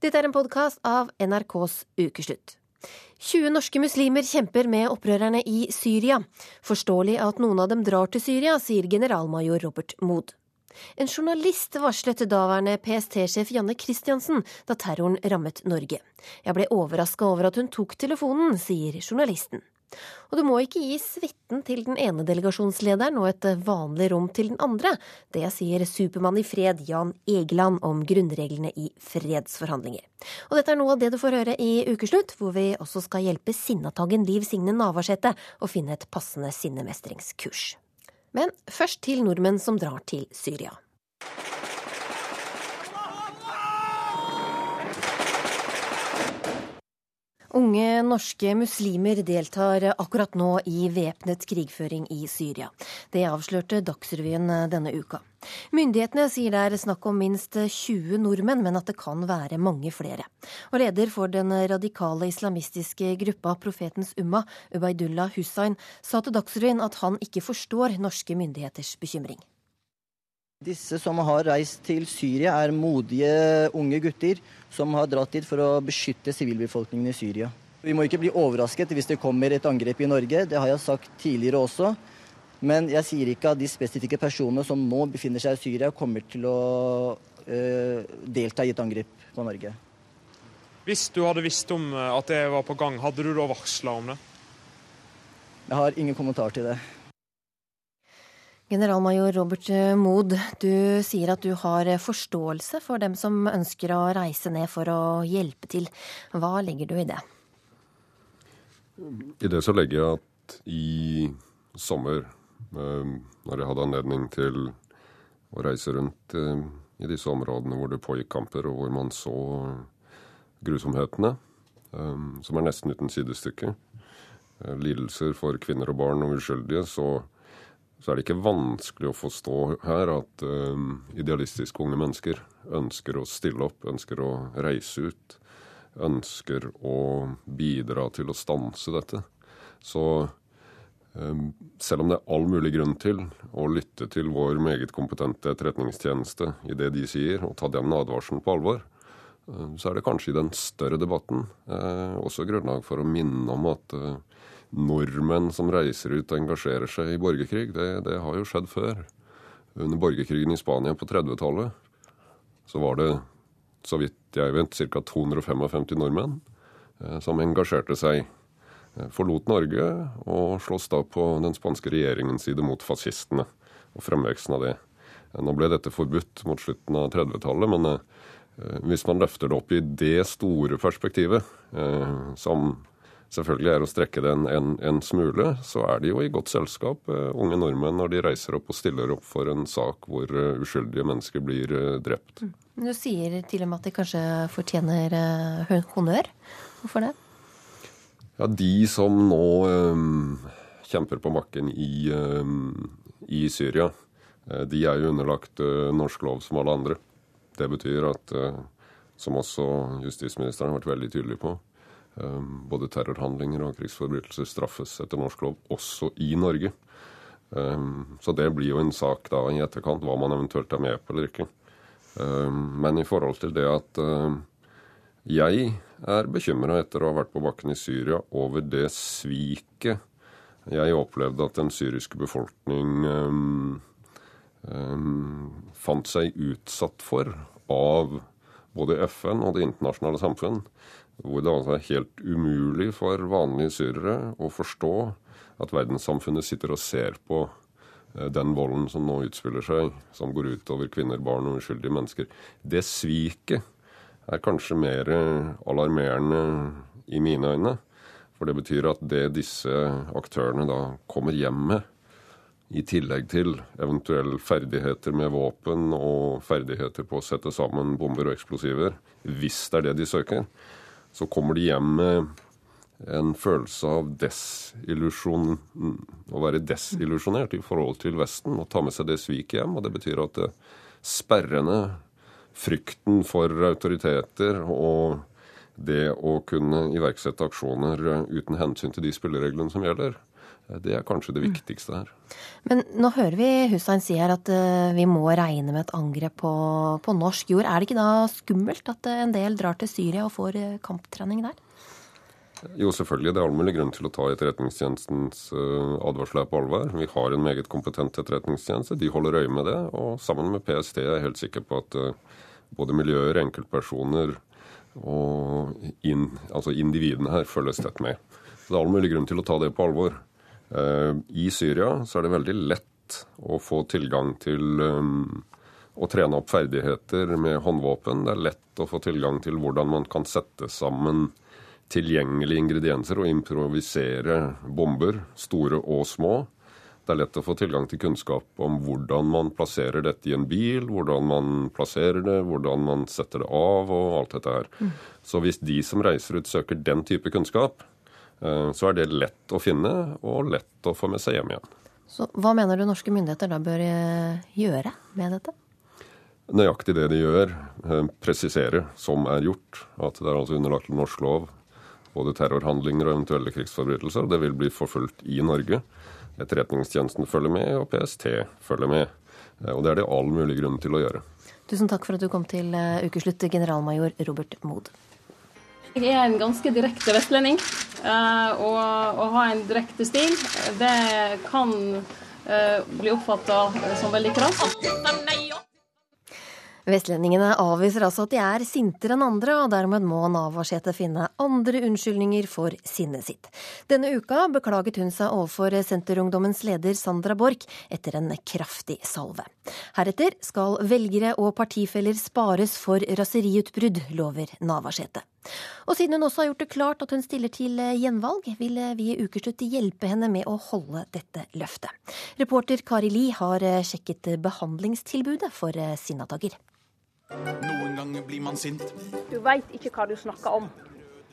Dette er en podkast av NRKs Ukeslutt. 20 norske muslimer kjemper med opprørerne i Syria. Forståelig at noen av dem drar til Syria, sier generalmajor Robert Mood. En journalist varslet daværende PST-sjef Janne Christiansen da terroren rammet Norge. Jeg ble overraska over at hun tok telefonen, sier journalisten. Og du må ikke gi suiten til den ene delegasjonslederen og et vanlig rom til den andre. Det sier Supermann i fred Jan Egeland om grunnreglene i fredsforhandlinger. Og dette er noe av det du får høre i Ukeslutt, hvor vi også skal hjelpe sinnataggen Liv Signe Navarsete å finne et passende sinnemestringskurs. Men først til nordmenn som drar til Syria. Unge norske muslimer deltar akkurat nå i væpnet krigføring i Syria. Det avslørte Dagsrevyen denne uka. Myndighetene sier det er snakk om minst 20 nordmenn, men at det kan være mange flere. Og leder for den radikale islamistiske gruppa Profetens Umma, Ubaydullah Hussain, sa til Dagsrevyen at han ikke forstår norske myndigheters bekymring. Disse som har reist til Syria, er modige unge gutter som har dratt dit for å beskytte sivilbefolkningen i Syria. Vi må ikke bli overrasket hvis det kommer et angrep i Norge, det har jeg sagt tidligere også. Men jeg sier ikke at de spesifikke personene som nå befinner seg i Syria, kommer til å øh, delta i et angrep på Norge. Hvis du hadde visst om eh, at det var på gang, hadde du da varsla om det? Jeg har ingen kommentar til det. Generalmajor Robert Mood, du sier at du har forståelse for dem som ønsker å reise ned for å hjelpe til. Hva legger du i det? I det så legger jeg at i sommer, eh, når jeg hadde anledning til å reise rundt eh, i disse områdene hvor det pågikk kamper, og hvor man så grusomhetene, eh, som er nesten uten sidestykke, lidelser for kvinner og barn og uskyldige, så så er det ikke vanskelig å forstå her at uh, idealistiske unge mennesker ønsker å stille opp, ønsker å reise ut, ønsker å bidra til å stanse dette. Så um, selv om det er all mulig grunn til å lytte til vår meget kompetente etterretningstjeneste i det de sier, og ta den advarselen på alvor, um, så er det kanskje i den større debatten uh, også grunnlag for å minne om at nordmenn som reiser ut og engasjerer seg i borgerkrig. Det, det har jo skjedd før. Under borgerkrigen i Spania på 30-tallet så var det, så vidt jeg vet, ca. 255 nordmenn eh, som engasjerte seg. Eh, forlot Norge og sloss da på den spanske regjeringens side mot fascistene og fremveksten av det. Eh, nå ble dette forbudt mot slutten av 30-tallet, men eh, hvis man løfter det opp i det store perspektivet, eh, som selvfølgelig er å strekke det en, en, en, smule, så er de jo i godt selskap, uh, unge nordmenn, når de reiser opp og stiller opp for en sak hvor uh, uskyldige mennesker blir uh, drept. Mm. Du sier til og med at de kanskje fortjener honnør. Hvorfor det? Ja, De som nå um, kjemper på bakken i, um, i Syria, de er jo underlagt norsk lov som alle andre. Det betyr at, som også justisministeren har vært veldig tydelig på, både terrorhandlinger og krigsforbrytelser straffes etter norsk lov, også i Norge. Ehm, så det blir jo en sak da i etterkant, hva man eventuelt er med på eller ikke. Ehm, men i forhold til det at jeg er bekymra etter å ha vært på bakken i Syria over det sviket jeg opplevde at den syriske befolkning fant seg utsatt for av både FN og det internasjonale samfunn hvor det altså er helt umulig for vanlige syrere å forstå at verdenssamfunnet sitter og ser på eh, den volden som nå utspiller seg, som går ut over kvinner, barn og uskyldige mennesker. Det sviket er kanskje mer alarmerende i mine øyne. For det betyr at det disse aktørene da kommer hjem med, i tillegg til eventuelle ferdigheter med våpen og ferdigheter på å sette sammen bomber og eksplosiver, hvis det er det de søker, så kommer de hjem med en følelse av desillusjon, å være desillusjonert i forhold til Vesten og ta med seg det sviket hjem. Og det betyr at det sperrende, frykten for autoriteter og det å kunne iverksette aksjoner uten hensyn til de spillereglene som gjelder, Det er kanskje det viktigste her. Men nå hører vi Hussein si her at uh, vi må regne med et angrep på, på, norsk jord. Er det ikke da skummelt at en del drar til Syria og får uh, kamptrening der? Jo, selvfølgelig. Det er all mulig grunn til å ta Etterretningstjenestens advarsler på alvor. Vi har en meget kompetent etterretningstjeneste. De holder øye med det. Og sammen med PST er jeg helt sikker på at både miljøer, enkeltpersoner og in, altså individene her følges tett med. Så det er all mulig grunn til å ta det på alvor. Eh, I Syria så er det veldig lett å få tilgang til um, å trene opp ferdigheter med håndvåpen. Det er lett å få tilgang til hvordan man kan sette sammen tilgjengelige ingredienser og improvisere bomber, store og små. Det er lett å få tilgang til kunnskap om hvordan man plasserer dette i en bil, hvordan man plasserer det, hvordan man setter det av og alt dette her. Mm. Så hvis de som reiser ut søker den type kunnskap, Eh, så er det lett å finne og lett å få med seg hjem igjen. Så Hva mener du norske myndigheter da bør eh, gjøre med dette? Nøyaktig det de gjør. Eh, presisere, som er gjort, at det er altså underlagt norsk lov. Både terrorhandlinger og eventuelle krigsforbrytelser. Det vil bli forfulgt i Norge. Etterretningstjenesten følger med, og PST følger med. Og det er det all mulig grunn til å gjøre. Tusen takk for at du kom til ukeslutt, generalmajor Robert Mood. Jeg er en ganske direkte vestlending. Eh, og å ha en direkte stil, det kan eh, bli oppfatta som veldig krass. Vestlendingene avviser altså at de er sintere enn andre, og dermed må Navarsete finne andre unnskyldninger for sinnet sitt. Denne uka beklaget hun seg overfor Senterungdommens leder Sandra Borch etter en kraftig salve. Heretter skal velgere og partifeller spares for raseriutbrudd, lover Navarsete. Og siden hun også har gjort det klart at hun stiller til gjenvalg, vil vi i Ukeslutt hjelpe henne med å holde dette løftet. Reporter Kari Li har sjekket behandlingstilbudet for Sinnatagger. Noen ganger blir man sint. Du veit ikke hva du snakker om.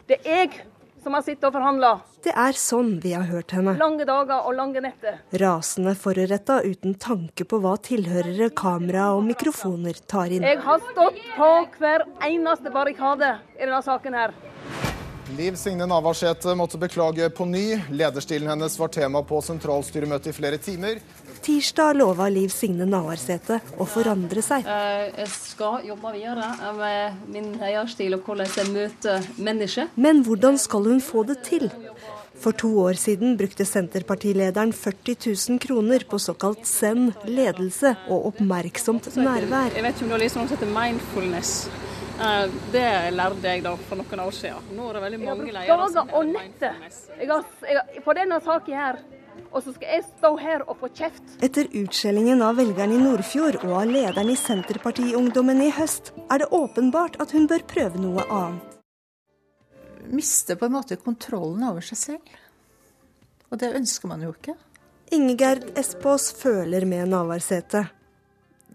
Det er jeg som har sittet og forhandla. Det er sånn vi har hørt henne. Lange dager og lange netter. Rasende foruretta uten tanke på hva tilhørere, kamera og mikrofoner tar inn. Jeg har stått på hver eneste barrikade i denne saken her. Liv Signe Navarsete måtte beklage på ny. Lederstilen hennes var tema på sentralstyremøtet i flere timer. Tirsdag lova Liv Signe Navarsete å forandre seg. Eh, jeg skal jobbe videre med min eierstil og hvordan jeg møter mennesker. Men hvordan skal hun få det til? For to år siden brukte Senterpartilederen 40 000 kroner på såkalt zen ledelse og oppmerksomt nærvær. Jeg vet ikke om du har lest noe som heter mindfulness. Eh, det lærte jeg da for noen år siden. Nå er det veldig mange ledere som har dager og netter På denne saken her og så skal jeg stå her og få kjeft. Etter utskjellingen av velgerne i Nordfjord og av lederen i Senterpartiungdommen i høst, er det åpenbart at hun bør prøve noe annet. Miste på en måte kontrollen over seg selv. Og det ønsker man jo ikke. Ingegerd Espås føler med Navarsete.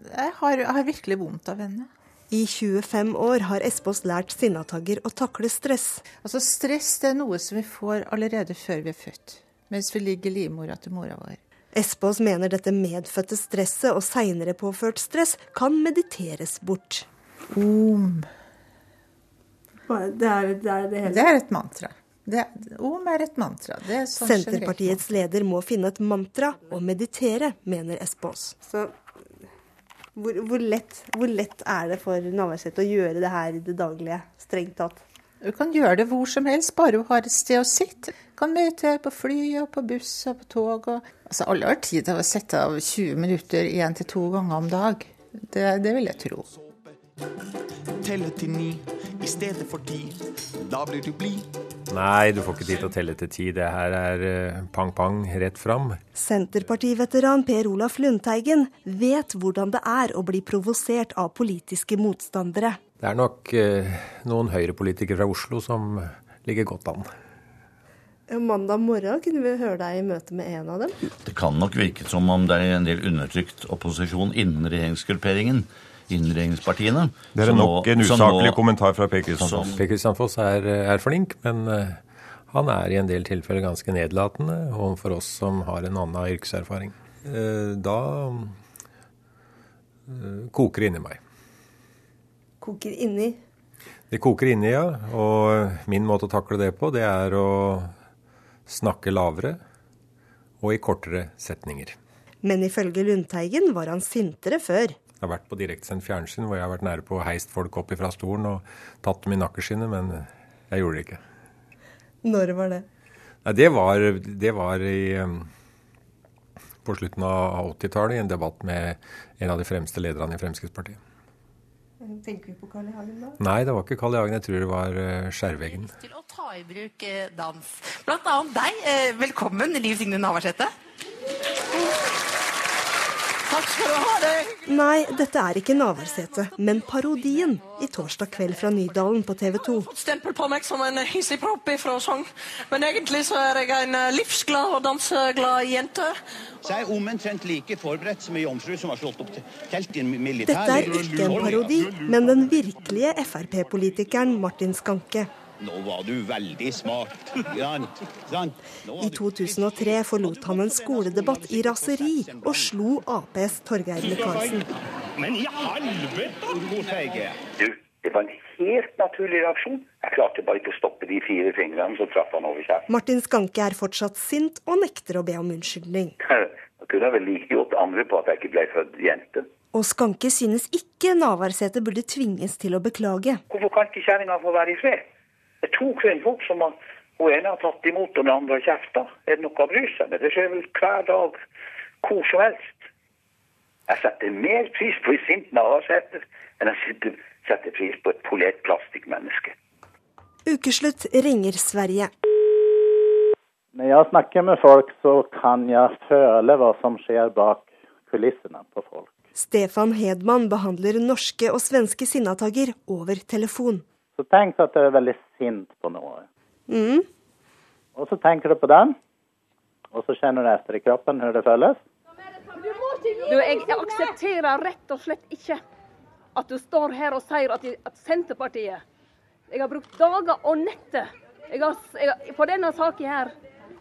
Jeg har, jeg har virkelig vondt av henne. I 25 år har Espås lært Sinnatagger å takle stress. Altså Stress det er noe som vi får allerede før vi er født mens vi ligger i livmora til mora vår. Espås mener dette medfødte stresset og seinere påført stress kan mediteres bort. Om. Det er, det er, det det er et mantra. Det, om er et mantra. Er sånn Senterpartiets leder må finne et mantra og meditere, mener Espås. Så hvor, hvor, lett, hvor lett er det for Navarsete å gjøre det her i det daglige, strengt tatt? Du kan gjøre det hvor som helst, bare du har et sted å sitte. Du kan møte på fly og på buss og på tog. Og... Altså, alle har tid til å sette av 20 minutter én til to ganger om dag. Det, det vil jeg tro. Telle til ni i stedet for ti. Da blir du blid. Nei, du får ikke tid til å telle til ti. Det her er pang-pang eh, rett fram. Senterpartiveteran Per Olaf Lundteigen vet hvordan det er å bli provosert av politiske motstandere. Det er nok eh, noen høyrepolitikere fra Oslo som ligger godt an. Mandag morgen kunne vi høre deg i møte med en av dem. Det kan nok virke som om det er en del undertrykt opposisjon innen regjeringsgrupperingen. Innen. Det er nok en usaklig kommentar fra Per Kristian Foss. Per Kristianfoss er, er, flink, men uh, han er i en del tilfeller ganske nedlatende overfor oss som har en annen yrkeserfaring. Uh, da koker det inni meg koker inni? Det koker inni, ja. Og min måte å takle det på, det er å snakke lavere. og i kortere setninger. Men ifølge Lundteigen var han sintere før. Jeg har vært på direktesendt fjernsyn hvor jeg har vært nære på å heist folk opp fra stolen og tatt dem i nakkeskinnet, men jeg gjorde det ikke. Når var det? Nei, det var, det var i, um, på slutten av 80-tallet i en debatt med en av de fremste lederne i Fremskrittspartiet. Tenker vi på Carl I. Hagen da? Nei, det var ikke Carl I. Hagen. Jeg tror det var uh, Skjærveggen. Til å ta i bruk eh, dans. Blant annet deg. Eh, velkommen, Liv Signe Navarsete. Takk skal du ha. det. Nei, dette er ikke Navarsete, men parodien i Torsdag kveld fra Nydalen på TV 2. Fått stempel på meg som en hissigpropp ifra Sogn, men egentlig så er jeg en eh, livsglad og danseglad jente. Så jeg er omtrent like forberedt som ei jomfru som har slått opp telt i en militær Dette er ikke en parodi, men den virkelige Frp-politikeren Martin Skanke. Nå var du veldig smart. Sant? Sant? I 2003 forlot han en skoledebatt i raseri og slo Aps Torgeir Micaelsen. Men i helvete, Du, det var en helt naturlig reaksjon. Jeg klarte bare ikke å stoppe de fire fingrene, så traff han over kjeften. Martin Skanke er fortsatt sint og nekter å be om unnskyldning. Da kunne jeg vel like godt angre på at jeg ikke ble født jente. Og Skanke synes ikke Navarsete burde tvinges til å beklage. Hvorfor kan ikke kjerringa få være i fred? Det er to kvinnfolk som har hun ene har tatt imot, og den andre har kjefta. Er det noe å bry seg med? Det skjer vel hver dag, hvor som helst. Jeg setter mer pris på en sint Navarsete enn jeg setter pris på et polert plastikkmenneske. Ukeslutt ringer Sverige. Når jeg snakker med folk, så kan jeg føle hva som skjer bak kulissene på folk. Stefan Hedman behandler norske og svenske sinnatagger over telefon. Så tenk at det er veldig sint på noe. Mm. Og så tenker du på den, og så kjenner du etter i kroppen hvordan det føles. Du, jeg aksepterer rett og slett ikke at du står her og sier at, at Senterpartiet Jeg har brukt dager og netter på denne saken her,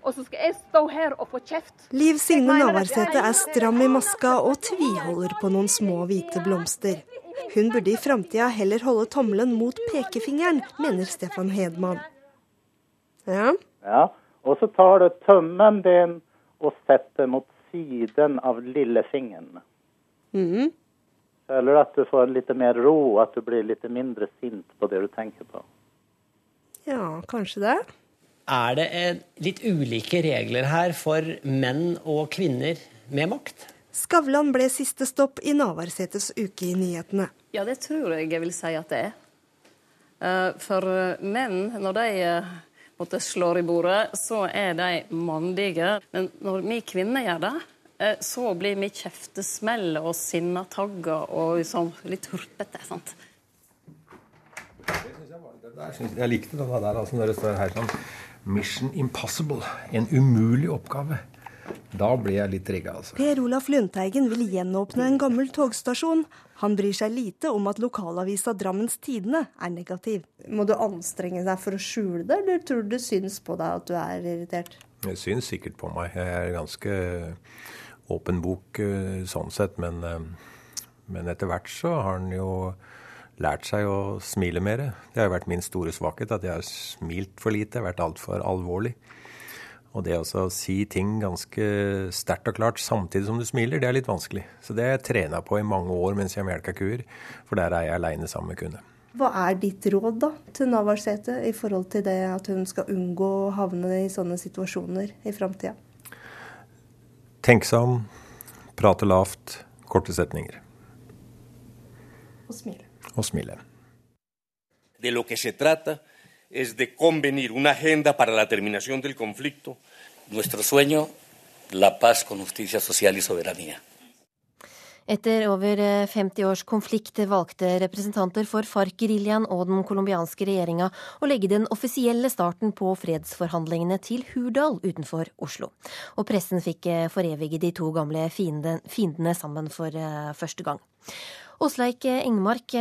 og så skal jeg stå her og få kjeft. Liv Signe Navarsete er stram i maska og tviholder på noen små hvite blomster. Hun burde i framtida heller holde tommelen mot pekefingeren, mener Stefan Hedman. Ja? Ja, og så tar du tømmen din og setter mot siden av lillefingeren. Mm. Føler du at du får litt mer ro, at du blir litt mindre sint på det du tenker på? Ja, kanskje det. Er det litt ulike regler her for menn og kvinner med makt? Skavlan ble siste stopp i Navarsetes uke i nyhetene. Ja, det tror jeg jeg vil si at det er. For menn, når de måtte slår i bordet, så er de mandige. Men når vi kvinner gjør det, så blir vi kjeftesmell og sinnatagga og liksom litt hurpete. sant? Jeg likte det der altså, når det står her sånn Mission Impossible. En umulig oppgave. Da blir jeg litt trigga, altså. Per Olaf Lundteigen vil gjenåpne en gammel togstasjon. Han bryr seg lite om at lokalavisa Drammens Tidende er negativ. Må du anstrenge deg for å skjule det, eller tror du det syns på deg at du er irritert? Det syns sikkert på meg. Jeg er ganske åpen bok sånn sett, men, men etter hvert så har han jo lært seg å smile mer. Det har vært min store svakhet, at jeg har smilt for lite, vært altfor alvorlig. Og det å si ting ganske sterkt og klart samtidig som du smiler, det er litt vanskelig. Så det har jeg trena på i mange år mens jeg melka kuer, for der er jeg aleine sammen med kunde. Hva er ditt råd da til Navarsete i forhold til det at hun skal unngå å havne i sånne situasjoner i framtida? Tenk seg om, prate lavt, korte setninger. Og smile. Og smile. De lo que se trata es de convenir una agenda para la terminación del conflicto. Nuestro sueño, la paz con justicia social y soberanía. Etter over 50 års konflikt valgte representanter for FARC-geriljaen og den colombianske regjeringa å legge den offisielle starten på fredsforhandlingene til Hurdal utenfor Oslo. Og pressen fikk forevige de to gamle fiendene sammen for første gang. Åsleik Engmark,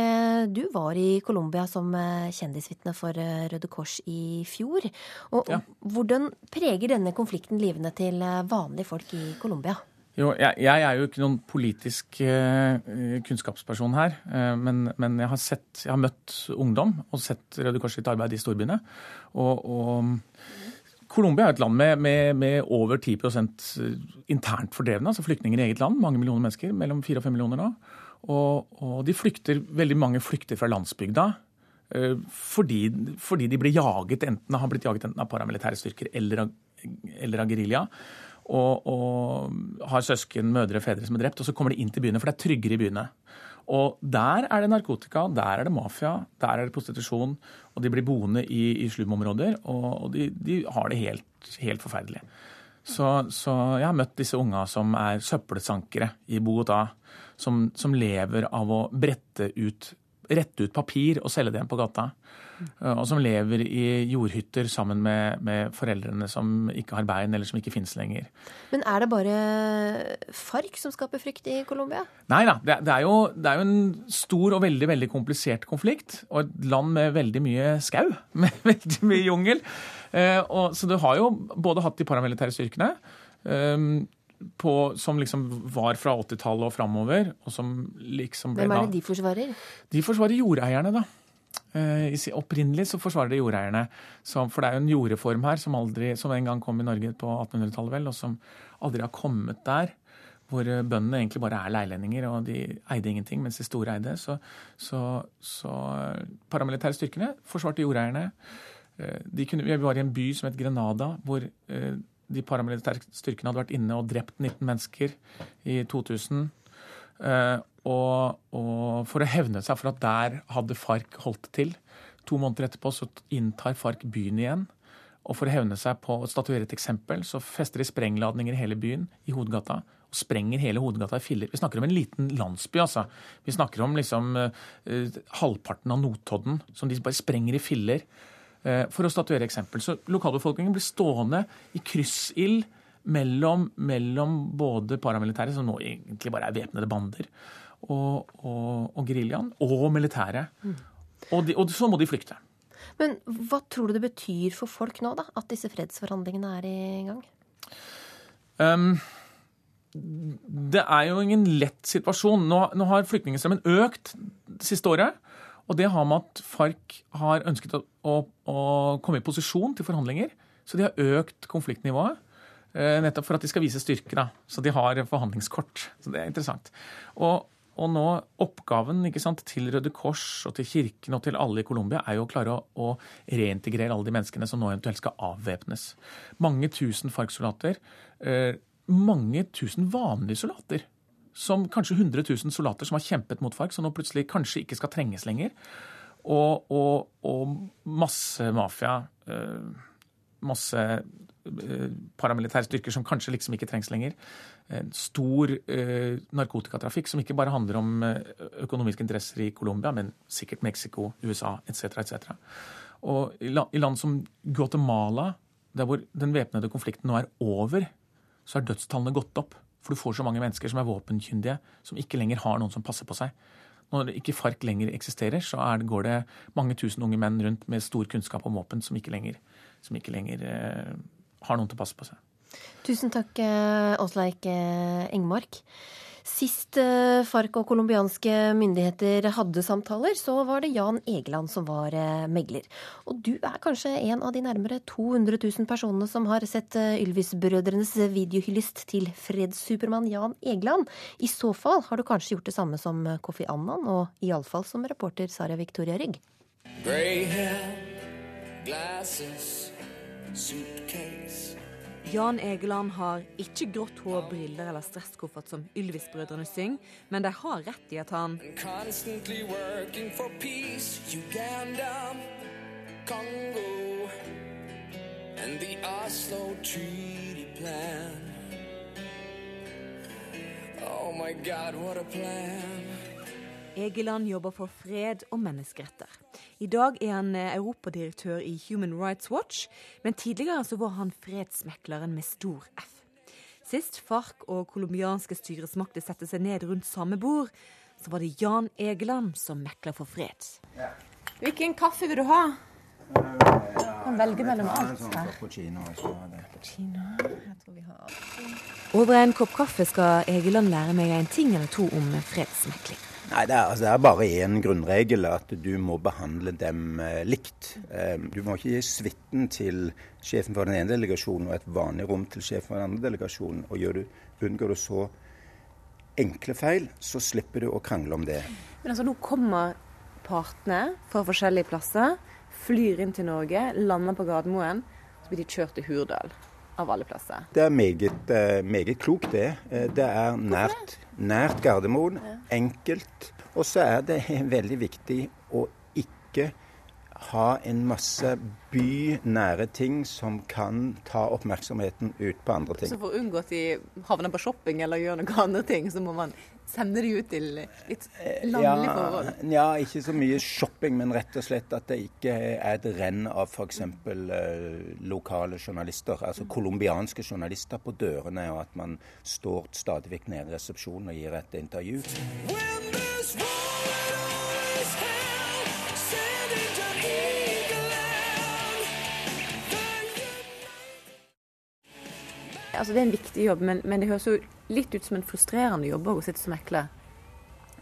du var i Colombia som kjendisvitne for Røde Kors i fjor. Og ja. Hvordan preger denne konflikten livene til vanlige folk i Colombia? Jo, jeg, jeg, er jo ikke noen politisk kunnskapsperson her, men, men jeg, har sett, jeg, har møtt ungdom og sett Røde Kors sitt arbeid i storbyene. Og, og Colombia er et land med, med, med over 10% internt fordrevne, altså flyktninger i eget land. Mange millioner mennesker, mellom 4 og 5 millioner nå. Og, og de flykter, veldig mange flykter fra landsbygda. eh, Fordi, fordi de blir jaget enten, har blitt jaget enten av paramilitære styrker eller av, eller av gerilja. Og, og har søsken, mødre, fedre som er drept. Og så kommer de inn til byene, for det er tryggere i byene. Og der er det narkotika, der er det mafia, der er det prostitusjon. Og de blir boende i, i slumområder, og, og de, de har det helt, helt forferdelig. Så, så jeg har møtt disse unga som er søppelsankere i Bogotá. Som, som lever av å brette ut, rette ut papir og selge det igjen på gata. Og som lever i jordhytter sammen med, med foreldrene som ikke har bein, eller som ikke finnes lenger. Men er det bare FARC som skaper frykt i Colombia? Nei da. Det, det, er jo, det er jo en stor og veldig veldig komplisert konflikt. Og et land med veldig mye skau. Med veldig mye jungel. Eh, og, så du har jo både hatt de paramilitære styrkene. Eh, på, som liksom var fra 80-tallet og framover. Og som liksom ble Hvem er det de forsvarer? de forsvarer jordeierne, da. Eh, Opprinnelig så forsvarer det jordeierne. For det er jo en jordreform her som, aldri, som en gang kom i Norge på 1800-tallet, vel, og som aldri har kommet der. Hvor eh, bøndene egentlig bare er leilendinger, og de eide ingenting, mens de store eide. Så, så, så eh, paramilitære styrkene forsvarte jordeierne. De kunne, vi var i en by som het Grenada, hvor de paramilitære styrkene hadde vært inne og drept 19 mennesker i 2000. Eh, og, og for å hevne seg for at der hadde FARC holdt til. To måneder etterpå så inntar FARC byen igjen. Og for å hevne seg på å statuere et eksempel, så fester de sprengladninger i hele byen, i hovedgata. Og sprenger hele hovedgata i filler. Vi snakker om en liten landsby, altså. Vi snakker om liksom eh, halvparten av Notodden, som de bare sprenger i filler. eh, for å statuere eksempel. Så lokalbefolkningen blir stående i kryssild mellom, mellom både paramilitære, som nå egentlig bare er væpnede bander, og, og, og geriljaen, og militære. Og, de, og så må de flykte. Men hva tror du det betyr for folk nå, da? At disse fredsforhandlingene er i gang? Um, det er jo ingen lett situasjon. Nå, nå har flyktningstrømmen økt det siste året. Og det har med at FARC har ønsket å, å, å komme i posisjon til forhandlinger. Så de har økt konfliktnivået. Eh, Nettopp for at de skal vise styrke. da. Så de har forhandlingskort. Så det er interessant. Og, og nå oppgaven sant, til Røde Kors og til kirken og til alle i Colombia er jo å klare å, å reintegrere alle de menneskene som nå eventuelt skal avvæpnes. Mange tusen FARC-soldater. Eh, mange tusen vanlige soldater. Som kanskje 100 000 soldater som har kjempet mot FARC, som nå plutselig kanskje ikke skal trenges lenger. Og, og, og masse mafia. Eh, masse paramilitære styrker som kanskje liksom ikke trengs lenger. En stor eh, narkotikatrafikk som ikke bare handler om eh, økonomiske interesser i Colombia, men sikkert Mexico, USA etc. etc. Og i, la, i land som Guatemala, der hvor den væpnede konflikten nå er over, så er dødstallene gått opp. For du får så mange mennesker som er våpenkyndige, som ikke lenger har noen som passer på seg. Når ikke FARC lenger eksisterer, så er, går det mange tusen unge menn rundt med stor kunnskap om våpen som ikke lenger, som ikke lenger eh, har noen til å passe på seg. Tusen takk, eh, Åsleik eh, Engmark. Sist eh, FARC og colombianske myndigheter hadde samtaler, så var det Jan Egeland som var megler. Og du er kanskje en av de nærmere 200 000 personene som har sett Ylvis-brødrenes videohyllest til fredssupermann Jan Egeland. I så fall har du kanskje gjort det samme som Kofi Annan, og iallfall som reporter Sara Victoria Rygg. Gray hair, glasses, suitcase. Jan Egeland har ikke grått hår, briller eller stresskoffert som Ylvis-brødrene synger, men de har rett i at han peace. Uganda, Congo. Oh my God, what a plan. Egeland jobber for fred og menneskeretter. I dag er han eh, europadirektør i Human Rights Watch, men tidligere så var han fredsmekleren med stor F. Sist FARC og colombianske styresmakter satte seg ned rundt samme bord, så var det Jan Egeland som mekler for fred. Hvilken kaffe vil du ha? kan velge mellom alt her. Cappuccino. Over en kopp kaffe skal Egeland lære meg en ting eller to om fredsmekling. Nei, det er, altså, det er bare én grunnregel, at du må behandle dem eh, likt. Eh, du må ikke gi suiten til sjefen for den ene delegasjonen og et vanlig rom til sjefen for den andre delegasjonen. Og gjør du, unngår du så enkle feil, så slipper du å krangle om det. Men altså, nå kommer partene fra forskjellige plasser, flyr inn til Norge, lander på Gardermoen, så blir de kjørt til Hurdal. Av alle plasser. Det er meget, eh, meget klokt, det. Eh, Det er nært, nært Gardermoen. Enkelt. Og så er det veldig viktig å ikke ha en masse bynære ting som kan ta oppmerksomheten ut på andre ting. Så for å unngå at de havner på shopping eller gjør noen andre ting, så må man sende de ut til litt landlige forhold. Ja, ikke så mye shopping, men rett og slett at det ikke er et renn av f.eks. Eh, lokale journalister, altså colombianske journalister på dørene, og at man står stadig vekk nede i resepsjonen og gir et intervju. Altså, det er en viktig jobb, men, men det høres jo litt ut som en frustrerende jobb å sitte som mekler.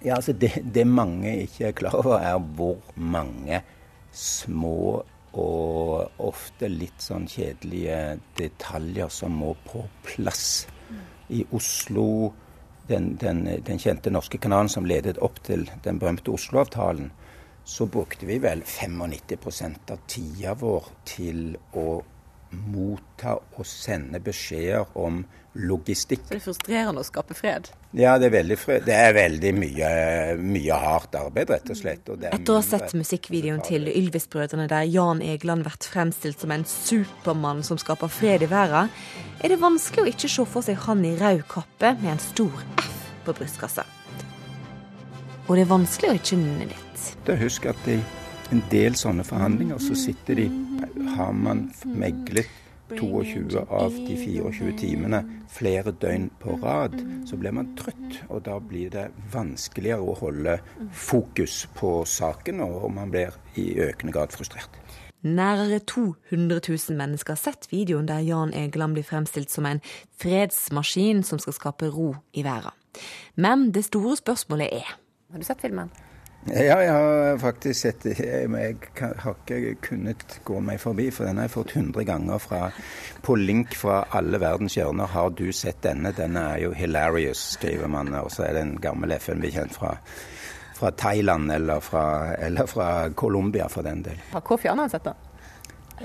Ja, altså det, det mange ikke er klar over, er hvor mange små og ofte litt sånn kjedelige detaljer som må på plass. I Oslo, den, den, den kjente norske kanalen som ledet opp til den berømte Oslo-avtalen, så brukte vi vel 95 av tida vår til å motta og sende beskjeder om logistikk. Så det er frustrerende å skape fred? Ja, det er veldig, fred. Det er veldig mye, mye hardt arbeid, rett og slett. Og Etter å ha sett musikkvideoen til Ylvis-brødrene der Jan Egeland blir fremstilt som en supermann som skaper fred i verden, er det vanskelig å ikke se for seg han i rød kappe med en stor F på brystkassa. Og det er vanskelig å ikke nynne litt. Da husk at i en del sånne forhandlinger så sitter de Har man meglet 22 av de 24 timene flere døgn på rad, så blir man trøtt. Og da blir det vanskeligere å holde fokus på saken, og man blir i økende grad frustrert. Nærere 200 000 mennesker har sett videoen der Jan Egeland blir fremstilt som en fredsmaskin som skal skape ro i verden. Men det store spørsmålet er Har du sett filmen? Ja, jeg har faktisk sett Jeg har ikke kunnet gå meg forbi, for den har jeg fått 100 ganger fra, på link fra alle verdens hjørner. Har du sett denne? Den er jo hilarious, skriver man. Og så er det en gammel FN-bekjent fra, fra Thailand eller fra, eller fra Colombia, for den del. Har Kofi Annan sett den?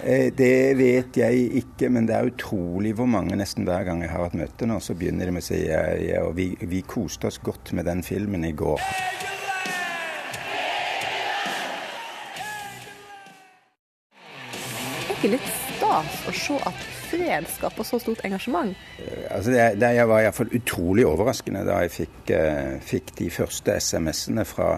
Eh, Det vet jeg ikke, men det er utrolig hvor mange nesten hver gang jeg har et møte nå, så begynner de med å si ja, ja, og vi, vi koste oss godt med den filmen i går. Ikke litt stas å se at fred skaper så stort engasjement? Altså det, det var iallfall utrolig overraskende da jeg fikk, eh, fikk de første SMS-ene fra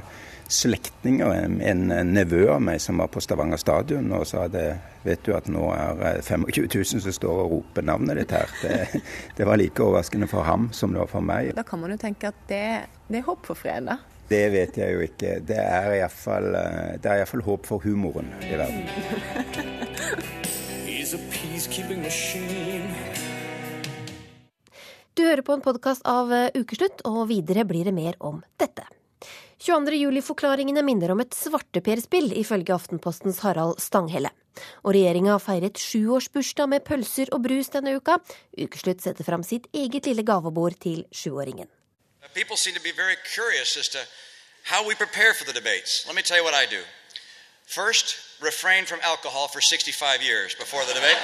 slektninger. En, en nevø av meg som var på Stavanger stadion og sa det, vet du at nå er eh, 25 000 som står og roper navnet ditt her. Det, det var like overraskende for ham som det var for meg. Da kan man jo tenke at det, det er håp for fred, da. Det vet jeg jo ikke. Det er iallfall uh, håp for humoren i verden. Du hører på en podkast av eh, Ukeslutt, og videre blir det mer om dette. 22. juli-forklaringene minner om et svarteperspill, ifølge Aftenpostens Harald Stanghelle. Og regjeringa feiret sjuårsbursdag med pølser og brus denne uka. Ukeslutt setter fram sitt eget lille gavebord til sjuåringen. People seem to be very curious as to how we prepare for the debates. Let me tell you what I do. First, refrain from alcohol for 65 years before the debate.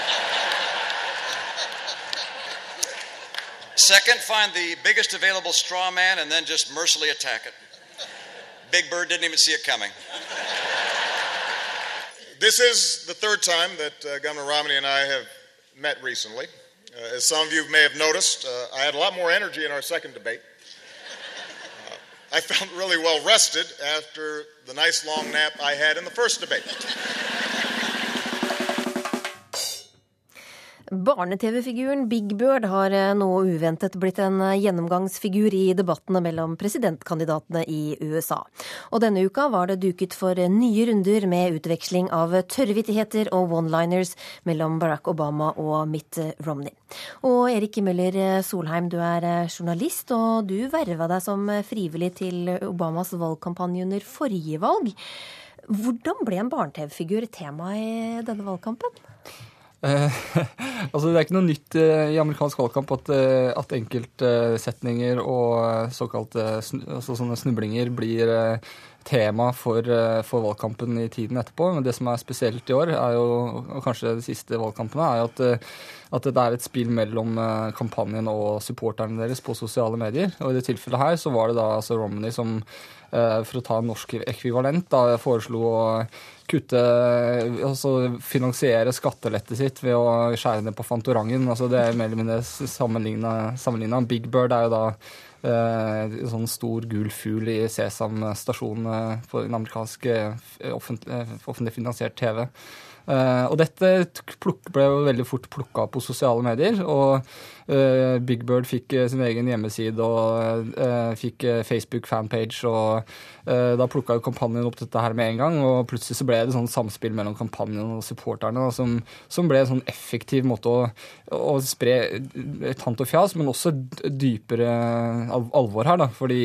Second, find the biggest available straw man and then just mercilessly attack it. Big Bird didn't even see it coming. This is the third time that uh, Governor Romney and I have met recently. Uh, as some of you may have noticed, uh, I had a lot more energy in our second debate. I felt really well rested after the nice long nap I had in the first debate. Barne-TV-figuren Big Bird har eh, nå uventet blitt en eh, gjennomgangsfigur i debattene mellom presidentkandidatene i USA. Og denne uka var det duket for eh, nye runder med utveksling av tørrvittigheter og one-liners mellom Barack Obama og Mitt Romney. Og Erik Møller Solheim, du er journalist, og du verva deg som frivillig til Obamas valgkampanje under forrige valg. Hvordan ble en barne-TV-figur tema i denne valgkampen? Eh, altså Det er ikke noe nytt eh, i amerikansk valgkamp at, eh, at enkeltsetninger og såkalte altså sånne snublinger blir tema for, for, valgkampen i tiden etterpå. Men det som er spesielt i år, jo, og kanskje de siste valgkampene, er at, at det er et spill mellom kampanjen og supporterne deres på sosiale medier. Og i det tilfellet her så var det da altså Romney som for å ta en norsk ekvivalent, da foreslo å kutte Altså finansiere skattelettet sitt ved å skjære ned på Fantorangen. Altså det er mer eller mindre sammenligna. Big Bird er jo da eh, sånn stor gul fugl i Sesam stasjon eh, på en amerikansk eh, offentlig, eh, offentlig finansiert TV. Uh, og dette ble jo veldig fort plukka opp på sosiale medier. Og Big Bird fikk uh, sin egen hjemmeside og fikk Facebook-fanpage. Og da plukka kampanjen opp dette her med en gang. Og plutselig så ble det sånn samspill mellom kampanjen og supporterne som, som, ble en sånn effektiv måte å, å spre tant og fjas, men også dypere alvor her. da, Fordi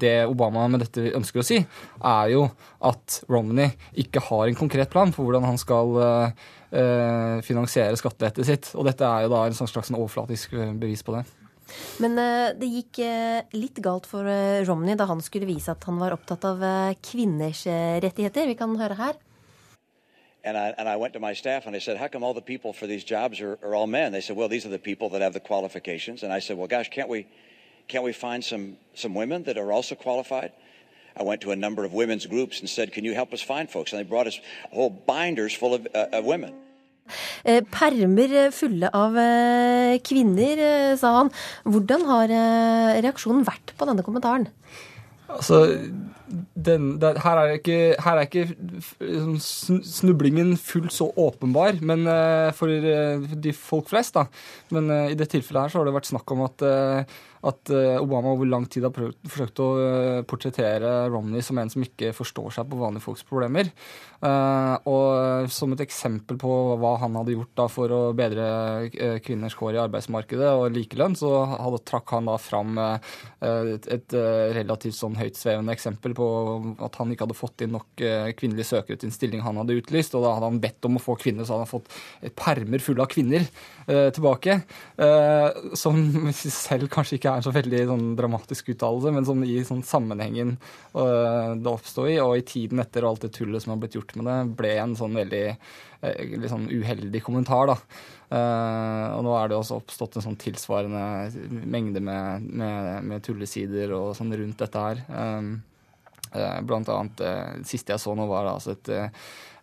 det Obama med dette ønsker å si, er jo at Romney ikke har en konkret plan for hvordan han skal finansiere skattelettet sitt. Og dette er jo da en slags overflatisk eh, bevis på det. Men uh, det gikk litt galt for Romney da han skulle vise at han var opptatt av kvinners rettigheter. Vi kan høre her. And I, and I went to my staff and I said, How come all the people for these jobs are, are all men? They said, Well, these are the people that have the qualifications. And I said, Well, gosh, can't we, can't we find some, some women that are also qualified? I went to a number of women's groups and said, Can you help us find folks? And they brought us whole binders full of, uh, of women. Eh, permer fulle av eh, kvinner, eh, sa han. Hvordan har reaksjonen vært på denne kommentaren? Altså, den, den, her, er ikke, her, er ikke, liksom snublingen fullt så åpenbar men for de folk flest. da. Men i det tilfellet her så har det vært snakk om at at eh, Obama over lang tid har prøvd, forsøkt å eh, portrettere Romney som en som ikke forstår seg på vanlige folks problemer. Eh, og som et eksempel på hva han hadde gjort da for å bedre kvinners kår i arbeidsmarkedet og likelønn, så hadde, trakk han da fram et, et relativt sånn høytsvevende eksempel på at han ikke hadde fått inn nok kvinnelige søkere til en stilling han hadde utlyst. Og da hadde han bedt om å få kvinner, så hadde han fått permer fulle av kvinner tilbake. Som selv kanskje ikke er en så veldig sånn, dramatisk uttalelse, men som i sånn, sammenhengen uh, det oppsto i, og i tiden etter og alt det tullet som har blitt gjort med det, ble en sånn veldig uh, sånn uheldig kommentar. da. Uh, og nå er det også oppstått en sånn tilsvarende mengde med, med, med tullesider og sånn rundt dette her. Um, blant annet Det siste jeg så nå, var altså et Eh,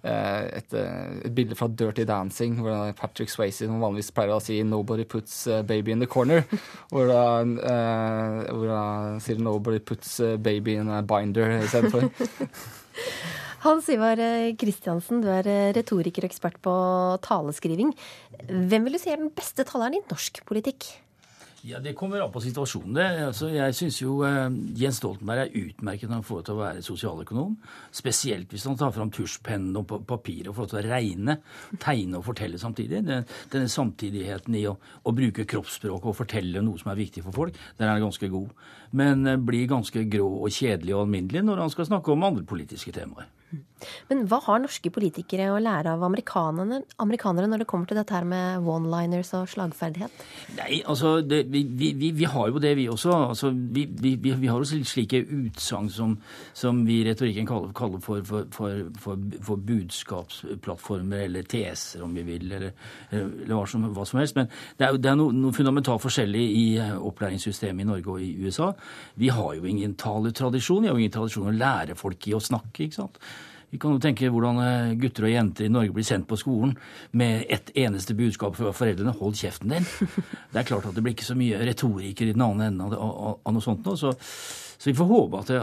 et, eh, et, bilde fra Dirty Dancing, hvor Patrick Swayze som vanligvis pleier å si 'Nobody puts baby in the corner'. hvor da, hvor da sier 'Nobody puts baby in a binder' istedenfor. Hans Ivar Kristiansen, du er retoriker og ekspert på taleskriving. Hvem vil du si er den beste taleren i norsk politikk? Ja, Det kommer an på situasjonen. Det. Altså, jeg syns jo uh, Jens Stoltenberg er utmerket når han får til å være sosialøkonom. Spesielt hvis han tar fram tusjpennen og papir og får til å regne, tegne og fortelle samtidig. Den, denne samtidigheten i å, å, bruke kroppsspråk og fortelle noe som er viktig for folk, den er ganske god. Men uh, blir ganske grå og kjedelig og alminnelig når han skal snakke om andre politiske temaer. Men hva har norske politikere å lære av amerikanere, amerikanere når det kommer til dette her med one-liners og slagferdighet? Nei, altså det, vi, vi, vi, har jo det, vi også. Altså, vi, vi, har jo slike utsagn som, som, vi i retorikken kaller, kaller for, for, for, for, budskapsplattformer eller teser, om vi vil, eller, eller hva, som, hva, som, helst. Men det er, det er noe, noe, fundamentalt forskjellig i eh, opplæringssystemet i Norge og i USA. Vi har jo ingen taletradisjon. Vi har jo ingen tradisjon å lære folk i å snakke. ikke sant? Vi kan jo tenke hvordan eh, gutter og jenter i Norge blir sendt på skolen med ett eneste budskap fra foreldrene 'hold kjeften din'. Det er klart at det blir ikke så mye retoriker i den andre enden av, noe sånt nå. Så, så, vi får håpe at det,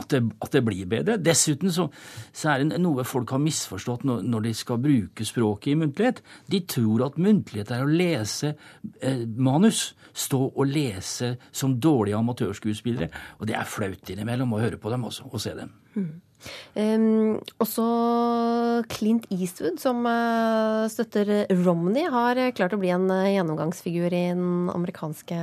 at det, at det blir bedre. Dessuten så, så, er det noe folk har misforstått når, når, de skal bruke språket i muntlighet. De tror at muntlighet er å lese eh, manus. Stå og lese som dårlige amatørskuespillere. Og det er flaut innimellom å høre på dem også, og se dem. Mm. Um, også Clint Eastwood, som uh, støtter Romney, har klart å bli en uh, gjennomgangsfigur i den amerikanske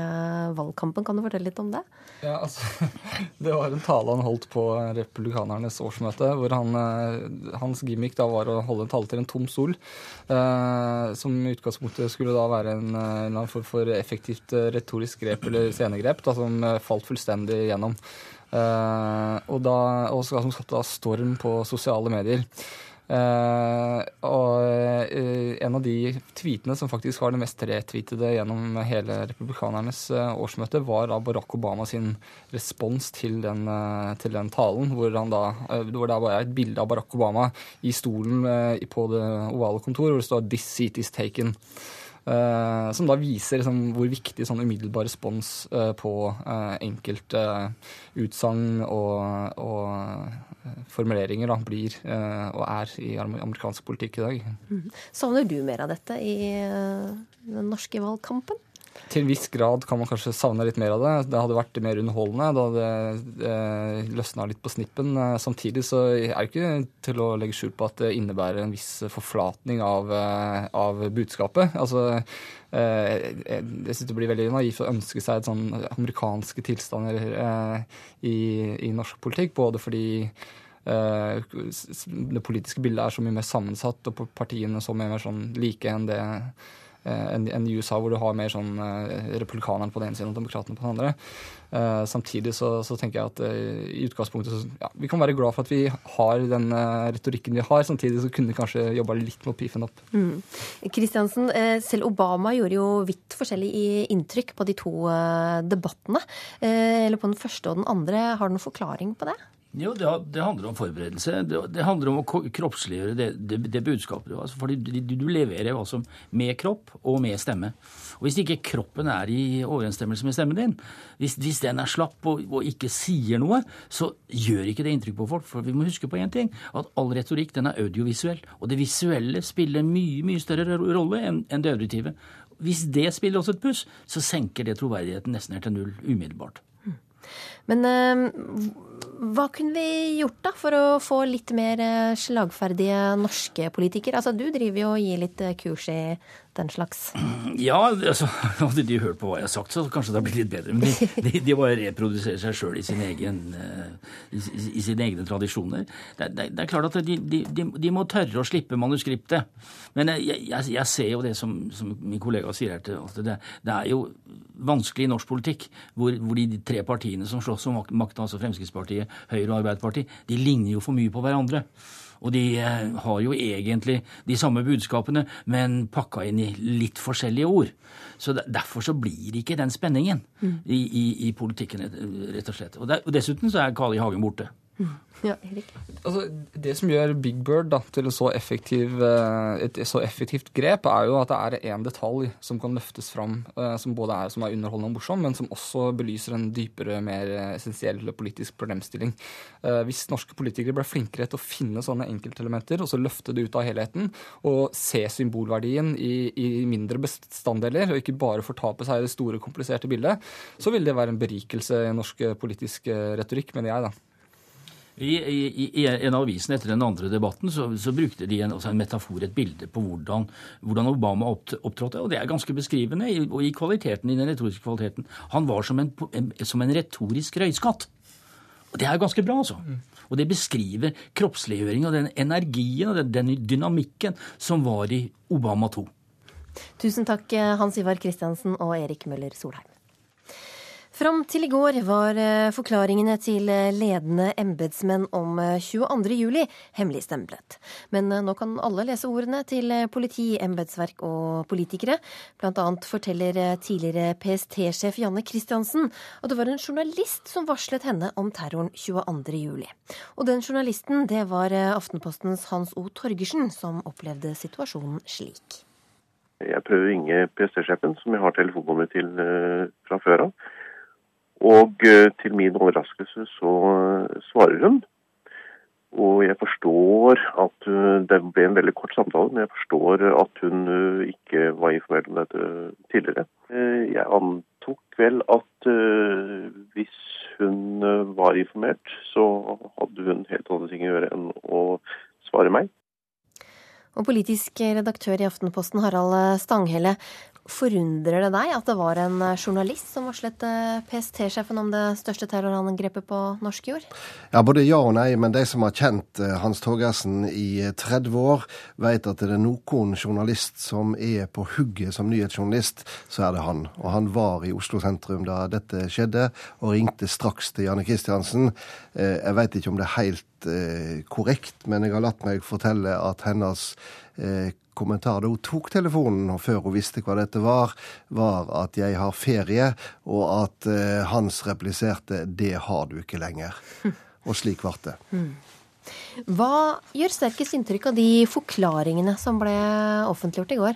valgkampen. Kan du fortelle litt om det? Ja, altså, Det var en tale han holdt på republikanernes årsmøte, hvor han, uh, hans gimmick da var å holde en tale til en tom stol. som i utgangspunktet skulle da være en, en form for effektivt retorisk grep eller scenegrep da, som falt fullstendig gjennom. Uh, og, da, og som skapte storm på sosiale medier. Uh, og uh, en av de tweetene som faktisk var det mest retweetede gjennom hele republikanernes årsmøte, var da Barack Obama sin respons til den, til den talen, hvor, han da, hvor det er et bilde av Barack Obama i stolen på det ovale kontor, hvor det står 'This seat is taken'. Uh, som da viser liksom, hvor viktig sånn umiddelbar respons uh, på uh, enkelte utsagn og, og formuleringer da, blir og er i amerikansk politikk i dag. Mm. Savner du mer av dette i den norske valgkampen? Til en viss grad kan man kanskje savne litt mer av det. Det hadde vært mer underholdende. Da hadde det løsna litt på snippen. Samtidig så er det ikke til å legge skjul på at det innebærer en viss forflatning av, av budskapet. Altså, eh, jeg syns det blir veldig naivt å ønske seg et sånn amerikanske tilstander eh, i, i norsk politikk, både fordi eh, det politiske bildet er så mye mer sammensatt, og partiene så mye mer sånn like enn det Eh, enn en i USA, hvor du har mer sånn republikaneren på den ene siden og demokratene på den andre. Uh, samtidig så, så, tenker jeg at i utgangspunktet så, ja, vi kan være glad for at vi har den retorikken vi har. Samtidig så kunne vi kanskje jobba litt med å pife den opp. Mm. Kristiansen, selv Obama gjorde jo vidt forskjellig inntrykk på de to debattene. eller på den første og den andre. Har du noen forklaring på det? Jo, det, det, handler om forberedelse. Det, det handler om å kroppsliggjøre det, det, budskapet du har. Altså, fordi du, du, leverer altså med kropp og med stemme. Og Hvis ikke kroppen er i overensstemmelse med stemmen din, hvis, hvis den er slapp og, og, ikke sier noe, så gjør ikke det inntrykk på folk. For vi må huske på én ting, at all retorikk den er audiovisuell. Og det visuelle spiller mye, mye større rolle enn, en det auditive. Hvis det spiller også et puss, så senker det troverdigheten nesten helt til null umiddelbart. Men eh, hva kunne vi gjort da for å få litt mer eh, slagferdige norske politikere? Altså, Du driver jo og gir litt eh, kurs i den slags? Ja, altså, hadde de hørt på hva jeg har sagt, så kanskje det har blitt litt bedre. Men de, de, de bare reproduserer seg sjøl i, egen, i, i, sine egne tradisjoner. Det, det, det er klart at de, de, må tørre å slippe manuskriptet. Men jeg, jeg, jeg ser jo det som, som, min kollega sier her, at det, det er jo vanskelig i norsk politikk, hvor, hvor de tre partiene som slåss om makten, altså Fremskrittspartiet, Høyre og Arbeiderpartiet, de ligner jo for mye på hverandre. Og de eh, har jo egentlig de samme budskapene, men pakka inn i litt forskjellige ord. Så Derfor så blir det ikke den spenningen mm. i, i, i, politikken, rett og slett. Og, der, og dessuten så er Kali Hagen borte. Ja, Erik? Altså, det som gjør Big Bird da, til så effektiv, eh, et så effektivt grep, er jo at det er én detalj som kan løftes fram, eh, som både er, som er underholdende og morsom, men som også belyser en dypere, mer essensiell politisk problemstilling. Eh, hvis norske politikere ble flinkere til å finne sånne enkeltelementer, og så løfte det ut av helheten, og se symbolverdien i, i mindre bestanddeler, og ikke bare fortape seg i det store, kompliserte bildet, så vil det være en berikelse i norsk politisk retorikk, mener jeg, da. I, i, I, en av avisene etter den andre debatten så, så brukte de en, altså en, metafor, et bilde på hvordan, hvordan Obama opptrådte. Og det er ganske beskrivende, i, i kvaliteten, i den retoriske kvaliteten. Han var som en, en, som en retorisk røyskatt. Og det er ganske bra, altså. Mm. Og det beskriver kroppsliggjøring og den energien og den, den dynamikken som var i Obama 2. Tusen takk, Hans Ivar Kristiansen og Erik Møller Solheim. Fram til i går var eh, forklaringene til eh, ledende embetsmenn om 22.07 eh, hemmeligstemplet. Men nå kan alle lese ordene til politi, embetsverk og politikere. Blant annet forteller tidligere PST-sjef Janne Christiansen at det var en journalist som varslet henne om terroren 22.07. Og den journalisten, det var Aftenpostens Hans O. Torgersen, som opplevde situasjonen slik. Jeg prøver å ringe PST-sjefen, som jeg har telefonnummer til fra før av. Og eh, til min overraskelse så eh, svarer hun. Og jeg forstår at eh, Det ble en veldig kort samtale, men jeg forstår at hun ikke var informert om dette tidligere. Jeg antok vel at hvis hun var informert, så hadde hun helt andre ting å gjøre enn å svare meg. Og politisk redaktør i Aftenposten, Harald Stanghelle. Forundrer det deg at det var en eh, journalist som varslet eh, PST-sjefen om det største terrorangrepet på norsk jord? Ja, Både ja og nei, men de som har kjent eh, Hans Torgersen i 30 år, vet at det er noen journalist som er på hugget som nyhetsjournalist, så er det han. Og han var i Oslo sentrum da dette skjedde, og ringte straks til Janne Kristiansen. Jeg vet ikke om det er helt korrekt, men jeg har latt meg fortelle at hennes kommentar da hun tok telefonen, og før hun visste hva dette var, var at 'jeg har ferie', og at uh, Hans repliserte 'det har du ikke lenger'. Og slik ble det. Hmm. Hva gjør sterkest inntrykk av de forklaringene som ble offentliggjort i går?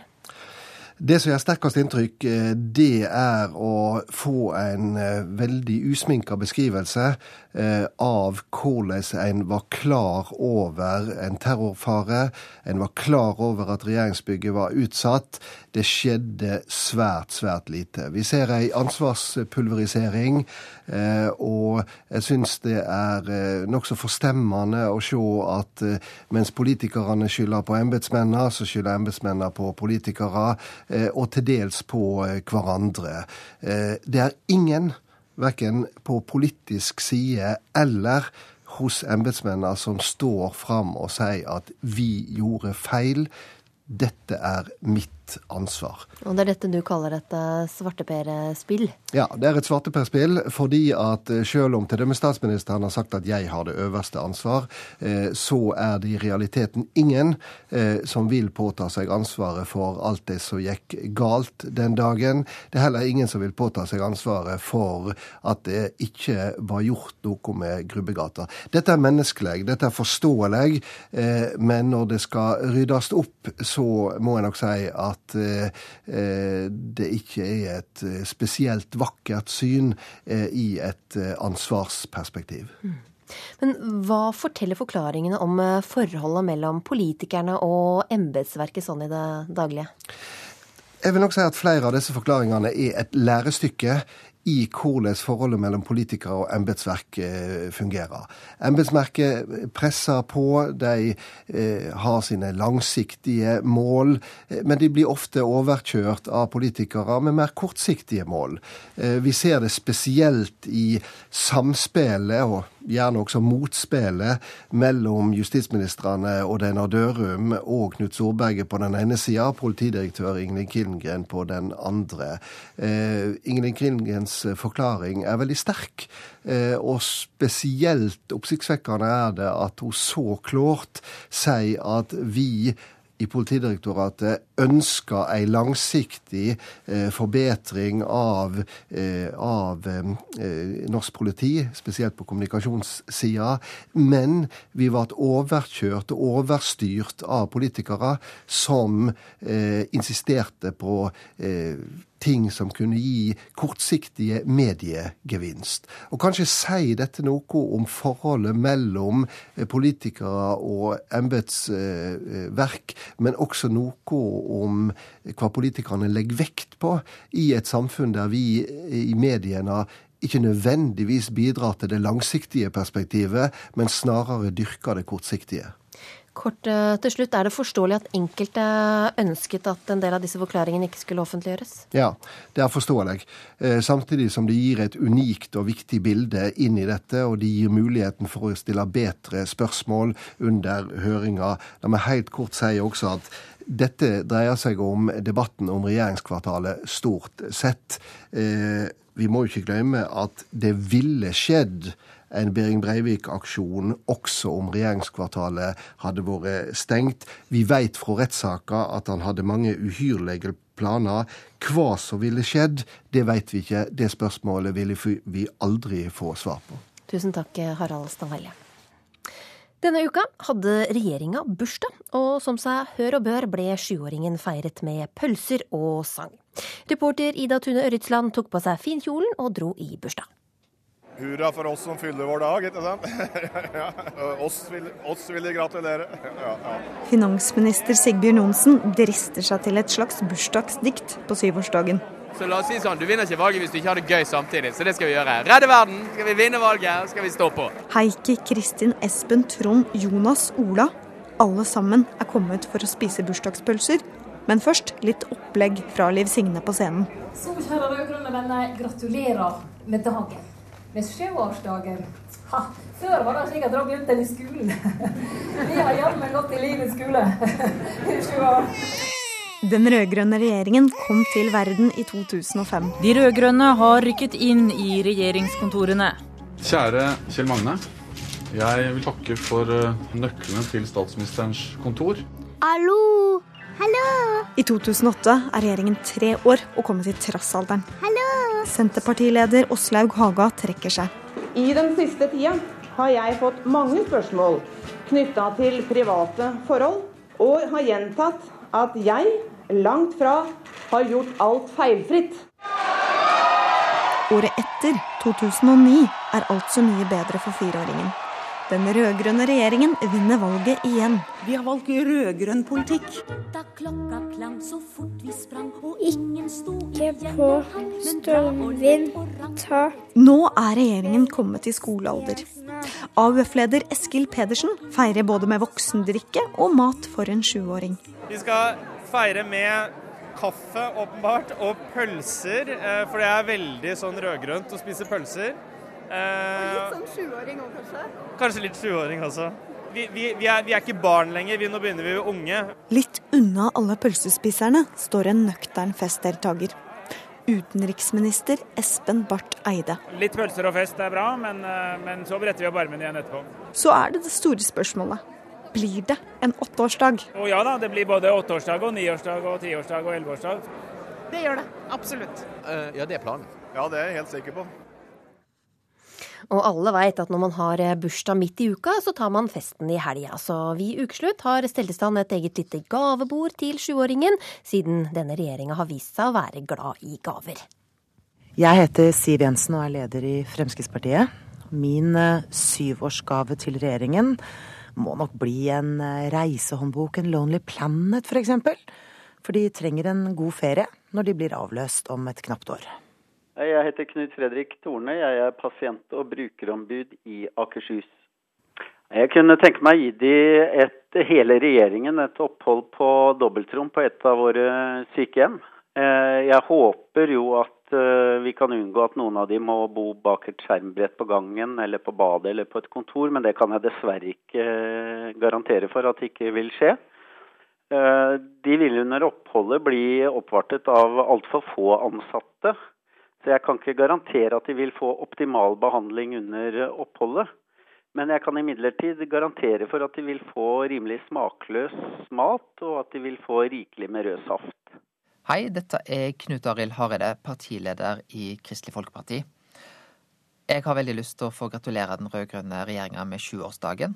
Det som gjør sterkest inntrykk, eh, det er å få en eh, veldig usminka beskrivelse Eh, av hvordan en var klar over en terrorfare. En var klar over at regjeringsbygget var utsatt. Det skjedde svært, svært lite. Vi ser ei ansvarspulverisering, eh, og jeg syns det er eh, nokså forstemmende å se at mens politikerne skylder på embetsmennene, så skylder embetsmennene på politikere, og til dels på hverandre. Det er ingen verken på politisk side eller hos embetsmennene som står fram og sier at vi gjorde feil. Dette er mitt ansvar. Og det er dette du kaller et eh, svarteperspill? Ja, det er et svarteperspill fordi at eh, selv om dømme statsministeren har sagt at jeg har det øverste ansvar, eh, så er det i realiteten ingen som vil påta seg ansvaret for alt det som gikk galt den dagen. Det er heller ingen som vil påta seg ansvaret for at det ikke var gjort noe med Grubbegata. Dette er menneskelig, dette er forståelig, men når det skal ryddes opp, så må jeg nok si at at eh, det ikke er et eh, spesielt vakkert syn eh, i et ansvarsperspektiv. Mm. Men hva forteller forklaringene om forholdet mellom politikerne og embetsverket sånn i det daglige? Jeg vil nok si at flere av disse forklaringene er et lærestykke i hvordan forholdet mellom politikere og embetsverk eh, fungerer. Embetsverket presser på, de eh, har sine langsiktige mål, eh, men de blir ofte overkjørt av politikere med mer kortsiktige mål. Vi ser det spesielt i samspillet og gjerne også motspillet mellom justisministrene Odd Einar Dørum og Knut Storberget på den ene sida, politidirektør Ingelin Killengren på den andre. Eh, Ingelin Killengrens forklaring er veldig sterk, eh, og spesielt oppsiktsvekkende er det at hun så klart sier at vi i Politidirektoratet ønsker ei langsiktig eh, forbedring av, eh, av eh, norsk politi, spesielt på kommunikasjonssida. Men vi ble overkjørt og overstyrt av politikere som insisterte på ting som kunne gi kortsiktige mediegevinst. Og kanskje sier dette noe om forholdet mellom eh, politikere og embetsverk, men også noe om hva politikerne legger vekt på i et samfunn der vi i mediene ikke nødvendigvis bidrar til det langsiktige perspektivet, men snarere dyrker det kortsiktige. Kort eh, til slutt, Er det forståelig at enkelte ønsket at en del av disse forklaringene ikke skulle offentliggjøres? Ja, det er forståelig. Eh, samtidig som det gir et unikt og viktig bilde inn i dette, og det gir muligheten for å stille bedre spørsmål under høringa. La meg helt kort si også at dette dreier seg om debatten om regjeringskvartalet stort sett. Vi må ikke glemme at det ville skjedd en Behring Breivik-aksjon også om regjeringskvartalet hadde vært stengt. Vi vet fra rettssaka at han hadde mange uhyrlige planer. Hva som ville skjedd, det vet vi ikke. Det spørsmålet ville vi aldri få svar på. Tusen takk, Harald Stanghelle. Denne uka hadde regjeringa bursdag, og som seg hør og bør ble sjuåringen feiret med pølser og sang. Reporter Ida Tune Ørretsland tok på seg finkjolen og dro i bursdag. Hurra for oss som fyller vår dag, ikke sant? ja, oss, vil, oss vil de gratulere. Ja, ja. Finansminister Sigbjørn Johnsen drister seg til et slags bursdagsdikt på syvårsdagen. Så la oss si sånn, Du vinner ikke valget hvis du ikke har det gøy samtidig, så det skal vi gjøre. Redde verden, skal vi vinne valget, skal vi stå på. Heikki, Kristin, Espen, Trond, Jonas, Ola. Alle sammen er kommet for å spise bursdagspølser. Men først litt opplegg fra Liv Signe på scenen. Så kjære rød-grønne venner, gratulerer med dagen med sjuårsdagen. Ha, før var det slik at da begynte en i skolen. Vi har jammen gått i livets skole i sju år. Den rød-grønne regjeringen kom til verden i 2005. De rød-grønne har rykket inn i regjeringskontorene. Kjære Kjell Magne. Jeg vil takke for eh, nøklene til statsministerens kontor. Hallo! Hallo! I 2008 er regjeringen tre år og kommet til trassalderen. Hallo! Senterpartileder Åslaug Haga trekker seg. I den siste tida har jeg fått mange spørsmål knytta til private forhold, og har gjentatt at jeg langt fra har gjort alt feilfritt. Året etter, 2009, er alt så mye bedre for fireåringen. Den rød-grønne regjeringen vinner valget igjen. Vi har valgt rød-grønn politikk. Da klokka klang så fort vi sprang, og ingen sto Ikke på Stormvind ta Nå er regjeringen kommet i skolealder. AUF-leder Eskil Pedersen feirer både med voksendrikke og mat for en sjuåring. Vi skal feire med kaffe, åpenbart, og pølser. Eh, for det er veldig sånn rødgrønt å spise pølser. Og litt sånn sjuåring òg, kanskje? Kanskje litt sjuåring også. Vi, vi, vi, er, vi, er, ikke barn lenger, vi, nå begynner vi unge. Litt unna alle pølsespiserne står en nøktern festdeltaker. Utenriksminister Espen Barth Eide. Litt pølser og fest er bra, men, eh, men så bretter vi opp armene igjen etterpå. Så er det det store spørsmålet. Blir det en åtteårsdag? Å ja da, det blir både åtteårsdag og niårsdag og tiårsdag og elleveårsdag. Det gjør det. Absolutt. Uh, ja, det er planen. Ja, det er jeg helt sikker på. Og alle veit at når man har eh, bursdag midt i uka, så tar man festen i helga. Så vi i Ukeslutt har stelt i stand et eget lite gavebord til sjuåringen, siden denne regjeringa har vist seg å være glad i gaver. Jeg heter Siv Jensen og er leder i Fremskrittspartiet. Min eh, syvårsgave til regjeringen må nok bli en eh, reisehåndbok, en Lonely Planet f.eks. For, for de trenger en god ferie når de blir avløst om et knapt år. Jeg heter Knut Fredrik Torne. Jeg er pasient- og brukerombud i Akershus. Jeg kunne tenke meg å gi de et, hele regjeringen et opphold på dobbeltrom på et av våre sykehjem. Eh, jeg håper jo at eh, vi kan unngå at noen av de må bo bak et skjermbrett på gangen eller på badet eller på et kontor, men det kan jeg dessverre ikke eh, garantere for at ikke vil skje. De vil under oppholdet bli oppvartet av altfor få ansatte. Så jeg kan ikke garantere at de vil få optimal behandling under oppholdet. Men jeg kan imidlertid garantere for at de vil få rimelig smakløs mat, og at de vil få rikelig med rød saft. Hei, dette er Knut Arild Hareide, partileder i Kristelig Folkeparti. Jeg har veldig lyst til å få gratulere den rød-grønne regjeringa med sjuårsdagen.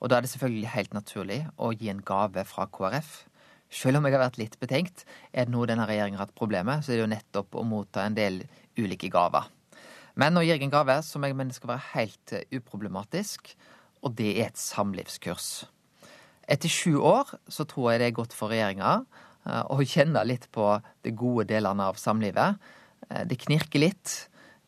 Og da er det selvfølgelig helt naturlig å gi en gave fra KrF. Selv om jeg har vært litt betenkt, er det noe denne regjeringen har hatt problemer med, så er det jo nettopp å motta en del ulike gaver. Men nå gir jeg en gave som jeg mener skal være helt eh, uproblematisk, og det er et samlivskurs. Etter sju år så tror jeg det er godt for regjeringa eh, å kjenne litt på de gode delene av samlivet. Eh, det knirker litt.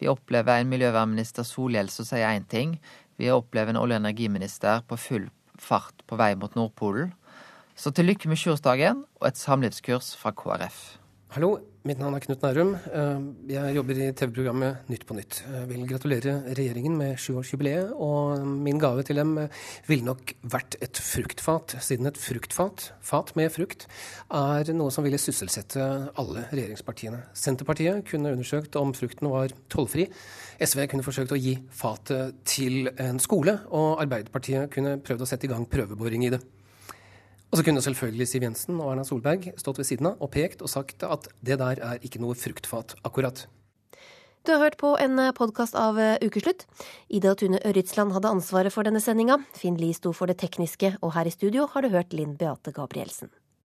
Vi opplever en miljøvernminister Solhjell som sier én ting. Vi opplever en olje- og energiminister på full fart på vei mot Nordpolen. Så til lykke med sjuårsdagen og et samlivskurs fra KrF. Hallo, mitt navn er Knut Nærum. Eh, jeg jobber i TV-programmet Nytt på nytt. Jeg vil gratulere regjeringen med sjuårsjubileet, og min gave til dem ville nok vært et fruktfat, siden et fruktfat, fat med frukt, er noe som ville sysselsette alle regjeringspartiene. Senterpartiet kunne undersøkt om frukten var tollfri. SV kunne forsøkt å gi fatet til en skole, og Arbeiderpartiet kunne prøvd å sette i gang prøveboring i det. Og så kunne selvfølgelig Siv Jensen og Erna Solberg stått ved siden av og pekt og sagt at det der er ikke noe fruktfat, akkurat. Du har hørt på en podkast av Ukeslutt. Ida Tune Ørritsland hadde ansvaret for denne sendinga. Finn Lie sto for det tekniske, og her i studio har du hørt Linn Beate Gabrielsen.